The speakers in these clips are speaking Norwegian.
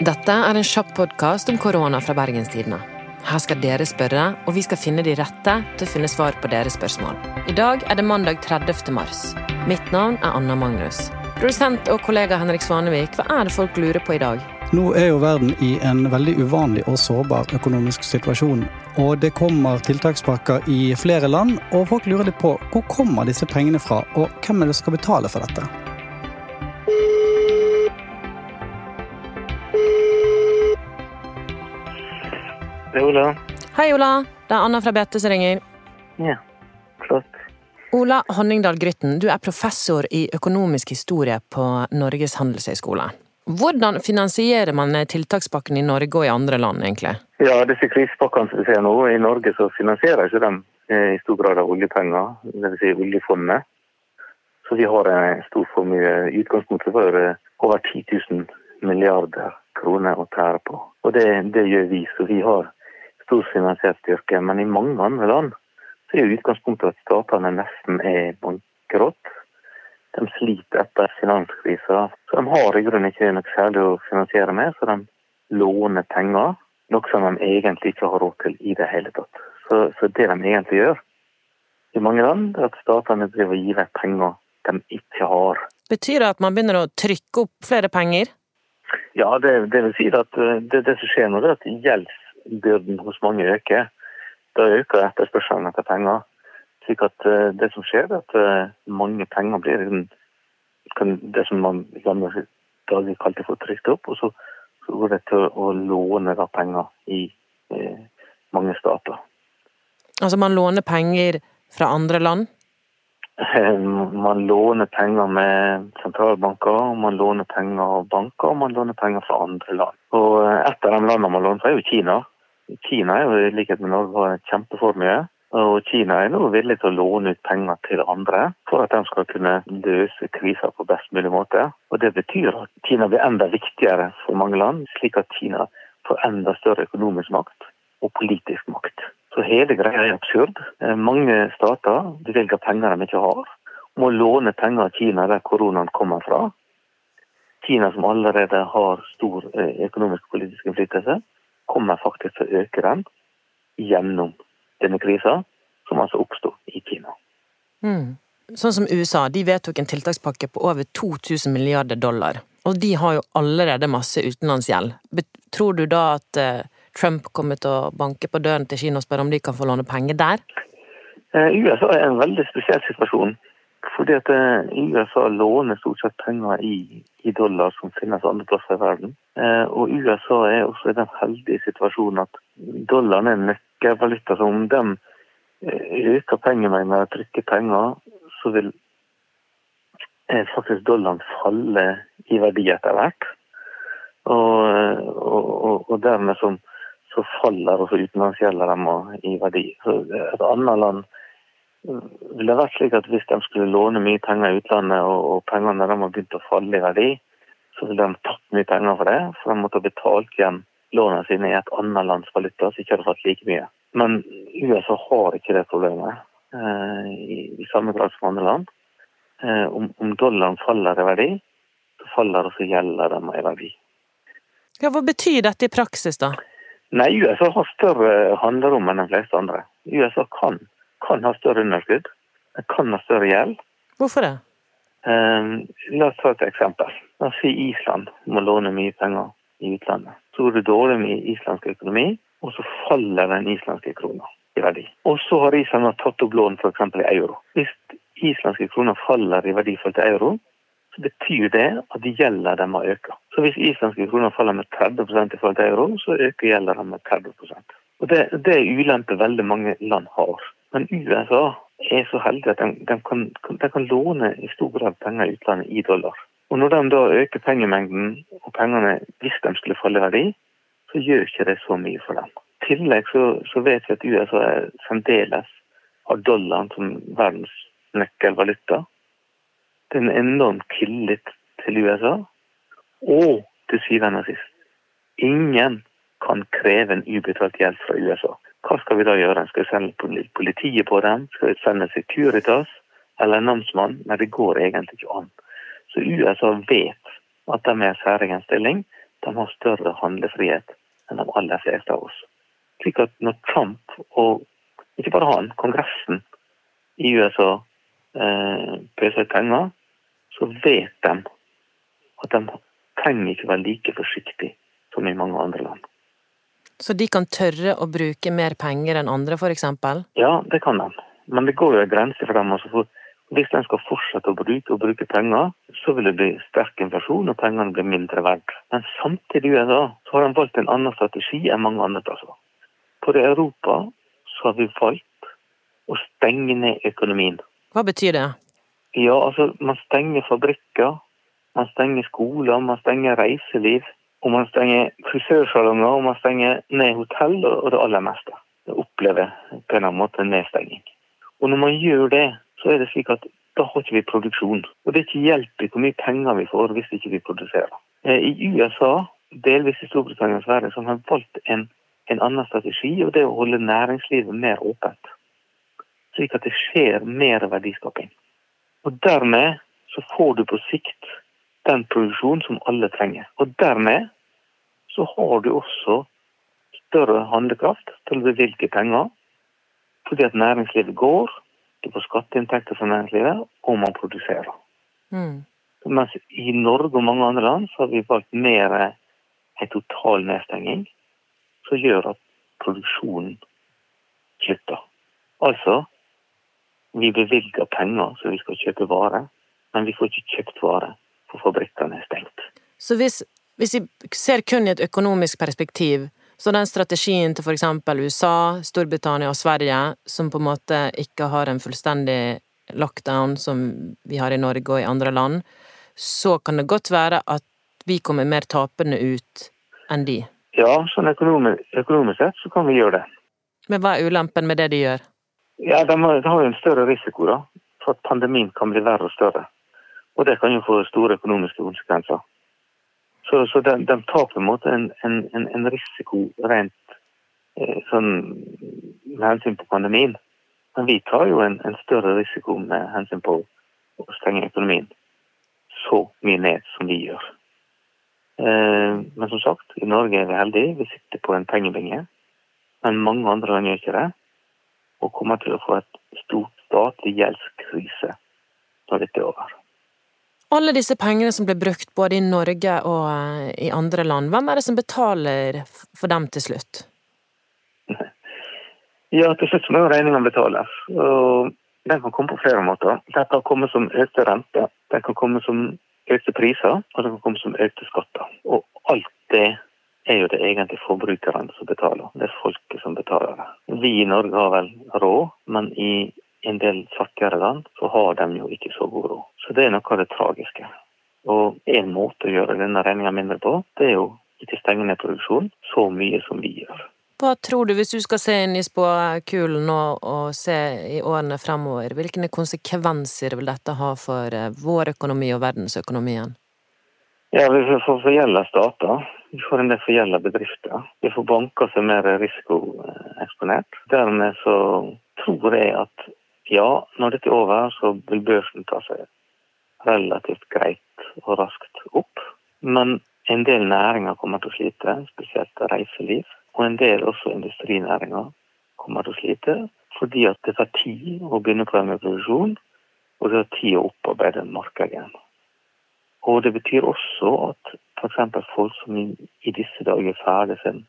Dette er en kjapp podkast om korona fra Bergenstidene. Her skal dere spørre, og vi skal finne de rette til å finne svar på deres spørsmål. I dag er det mandag 30. mars. Mitt navn er Anna Magnus. Produsent og kollega Henrik Svanevik, hva er det folk lurer på i dag? Nå er jo verden i en veldig uvanlig og sårbar økonomisk situasjon. Og det kommer tiltakspakker i flere land, og folk lurer litt på hvor kommer disse pengene fra, og hvem er det som skal betale for dette? Det er Ola. Hei, Ola. Det er Anna fra BT som ringer. Ja, flott. Ola Honningdal Grytten, du er professor i økonomisk historie på Norges handelshøyskole. Hvordan finansierer man tiltakspakken i Norge og i andre land, egentlig? Ja, disse krisepakkene som vi ser nå, i Norge så finansierer ikke dem eh, i stor grad av oljepenger, dvs. Si oljefondet. Så vi har en stor formue i utgangspunktet for eh, over 10 000 milliarder kroner å tære på. Og det, det gjør vi, så vi har stor finansiell styrke. Men i mange andre land så er jo utgangspunktet at statene nesten er bankerott. De sliter etter finanskrisa. Så de har i grunnen ikke noe særlig å finansiere med, så de låner penger. Noe som de egentlig ikke har råd til i det hele tatt. Så, så det de egentlig gjør i mange land, er at statene driver og gir vekk penger de ikke har. Betyr det at man begynner å trykke opp flere penger? Ja, det, det vil si at eh, det, det som skjer nå, er at gjelds byrden hos mange øker, da øker etterspørselen etter penger. Slik at uh, det som skjer, er at uh, mange penger blir det som man gamle dager kalte for trykt opp, og så, så, går det til å låne penger i uh, mange stater. Altså man låner penger fra andre land? Man låner penger med sentralbanker, man låner penger av banker og man låner penger fra andre land. Og Et av de landene man låner fra, er jo Kina. Kina er jo i likhet med Norge har en kjempeformue. Og Kina er nå villig til å låne ut penger til andre for at de skal kunne løse krisa på best mulig måte. Og Det betyr at Kina blir enda viktigere for mange land, slik at Kina får enda større økonomisk makt og politisk makt. Så hele greia er absurd. Eh, mange stater bevilger penger de ikke har, må låne penger av Kina der koronaen kommer fra. Kina som allerede har stor økonomisk og politisk innflytelse, kommer faktisk til å øke den gjennom denne krisa, som altså oppsto i Kina. Mm. Sånn som USA, de vedtok en tiltakspakke på over 2000 milliarder dollar. Og de har jo allerede masse utenlandsgjeld. Tror du da at eh, Trump kommer til å banke på døren til Kina og spørre om de kan få låne penger der? Eh, USA er en veldig spesiell situasjon. Fordi at i USA låner stort sett penger i, i dollar som finnes andre plasser i verden. Eh, og USA er også i den heldige situasjonen at dollaren er en nøkkelvaluta. Så om de eh, øker pengemengden og trykker penger, så vil faktisk dollaren falle i verdi etter hvert. Og, og, og dermed så, så faller også utenlandsgjelda dem i verdi. Så et annet land ville vært slik at hvis de skulle låne mye penger i utlandet, og, og pengene de har begynt å falle i verdi, så ville de tatt mye penger for det. For de måtte ha betalt igjen lånene sine i et annet lands valuta, så ikke hadde fått like mye. Men USA har ikke det problemet eh, i, i, samme grad som andre land. Eh, om, om, dollaren faller i verdi, så faller også gjelda dem i verdi. Ja, Hva betyr dette i praksis, da? Nei, USA har større handlerom enn de fleste andre. USA kan kan ha større underskudd. En kan ha større gjeld. Hvorfor det? Um, la oss ta et eksempel. La oss si Island må låne mye penger i utlandet. Så går det dårlig med islandsk økonomi, og så faller den islandske krona i verdi. Og så har Island tatt opp lån f.eks. i euro. Hvis islandske kroner faller i verdi forhold til euro, så betyr det at gjelda de har økt. Så hvis islandske kroner faller med 30 i forhold til euro, så øker gjelda dem med 30% Og det, det er ulempe veldig mange land har. Men USA er så heldig at de, de, kan, de, kan, låne i stor grad penger i utlandet i dollar. Og Når de da øker pengemengden og pengene, hvis de skulle falle i verdi, så gjør ikke det så mye for dem. I tillegg så, så vet vi at USA fremdeles har dollaren som verdens nøkkelvaluta. Det er en enorm tillit til USA. Og til syvende og sist ingen kan kreve en ubetalt gjeld fra USA. Hva skal vi da gjøre? Skal vi sende politiet på dem? Skal vi sende Securitas eller en namsmann? Nei, det går egentlig ikke an. Så USA vet at de er i særegen stilling. de har større handlefrihet enn de aller fleste av oss. Slik at når Trump, og ikke bare han, Kongressen i USA eh, pøser ut penger, så vet de at de trenger ikke være like forsiktige som i mange andre land. Så de kan tørre å bruke mer penger enn andre, f.eks.? Ja, det kan de. Men det går jo en grense for dem. Altså for hvis de skal fortsette å bruke bruke penger, så vil det bli sterk inflasjon, og pengene blir mindre verdt. Men samtidig da, så har de valgt en annen strategi enn mange andre plasser. For i Europa så har vi valgt å stenge ned økonomien. Hva betyr det? Ja, altså man stenger fabrikker, man stenger skoler, man stenger reiseliv. Og man stenger frisørsalonger, og man stenger ned hotell og det aller meste. Det opplever på en eller annen måte nedstenging. Og når man gjør det, så er det slik at da har ikke vi produksjon. Og det er ikke hjelp i hvor mye penger vi får hvis ikke vi produserer. Eh, I USA, delvis i Storbritannia og Sverige, som har valgt en, en annen strategi, og det er å holde næringslivet mer åpent. Slik at det skjer mer verdiskaping. Og dermed så får du på sikt den produksjonen som alle trenger. Og dermed så har du også større handlekraft til å bevilge penger, fordi at næringslivet går, du får skatteinntekter fra næringslivet, og man produserer. Mm. Mens i Norge og mange andre land så har vi valgt mer en total nedstenging, som gjør at produksjonen slutter. Altså, vi bevilger penger så vi skal kjøpe varer, men vi får ikke kjøpt varer, for fabrikkene er stengt. Så hvis, hvis vi ser kun i et økonomisk perspektiv, så den strategien til eksempel USA, Storbritannia og Sverige, som på en måte ikke har en fullstendig lockdown som vi har i Norge og i andre land, så kan det godt være at vi kommer mer tapende ut enn de. Ja, sånn økonomisk, økonomisk sett så kan vi gjøre det. Men hva er ulempen med det de gjør? Ja, De har, jo en større risiko da, for at pandemien kan bli verre og større. Og det kan jo få store økonomiske konsekvenser. Så, så de, de, tar på en måte en, en, en risiko rent eh, sånn med hensyn på pandemien. Men vi tar jo en, en, større risiko med hensyn på å stenge økonomien så mye ned som vi gjør. Eh, men som sagt, i Norge er vi heldige. Vi sitter på en pengebinge. Men mange andre land gjør ikke det. Og kommer til å få et stort statlig gjeldskrise når dette er over. Alle disse pengene som ble brukt både i Norge og eh, i andre land, hvem er det som betaler for dem til slutt? Ja, til slutt må jo regninga betales. Og den kan komme på flere måter. Den kan komme som økte renter, den kan komme som økte priser, og den kan komme som økte skatter. Og alt det er jo det egentlig forbrukerne som betaler. Det er folket som betaler det. Vi i Norge har vel råd, men i en del fattigere land, så har de jo ikke så god råd. Så det er noe av det tragiske. Og en måte å gjøre denne regninga mindre på, det er jo ikke stenge ned produksjonen så mye som vi gjør. Hva tror du, hvis du skal se inn i spåkulen nå og se i årene fremover, hvilke konsekvenser vil dette ha for eh, vår økonomi og verdensøkonomien? Ja, Vi får forgjelda stater, vi får en del forgjelda bedrifter. Vi får banker som er mer risikoeksponert. Dermed så tror jeg at ja, når dette er over, så vil børsen ta seg relativt greit og raskt opp. Men en del næringer kommer til å slite, spesielt reiseliv. Og en del også industrinæringer kommer til å slite, fordi at det tar tid å begynne på med produksjon, og det tar tid å opparbeide markedet igjen. Og det betyr også at f.eks. folk som i disse dager er ferdig sin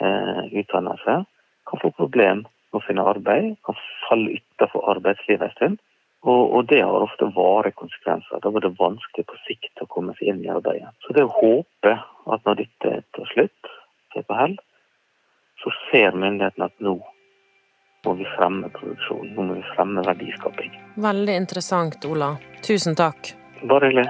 eh, utdannelse, kan få problem å finne arbeid, kan falle utenfor arbeidslivet en stund. Og, og, det har ofte vare konsekvenser. Da blir det vanskelig på sikt å komme seg inn i arbeidet. Så det å håpe at når dette tar slutt, er på hell, så ser myndighetene at nå må vi fremme produksjon. Nå må vi fremme verdiskaping. Veldig interessant, Ola. Tusen takk. Bare hyggelig.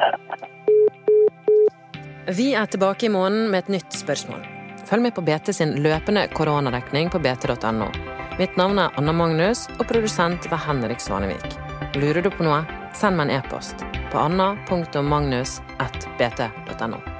Vi er tilbake i måneden med et nytt spørsmål. Følg med på BT sin løpende koronadekning på bt.no. Mitt navn er Anna Magnus, og produsent var Henrik Svanevik. Lurer du på noe, send meg en e-post på anna.magnus.bt.no.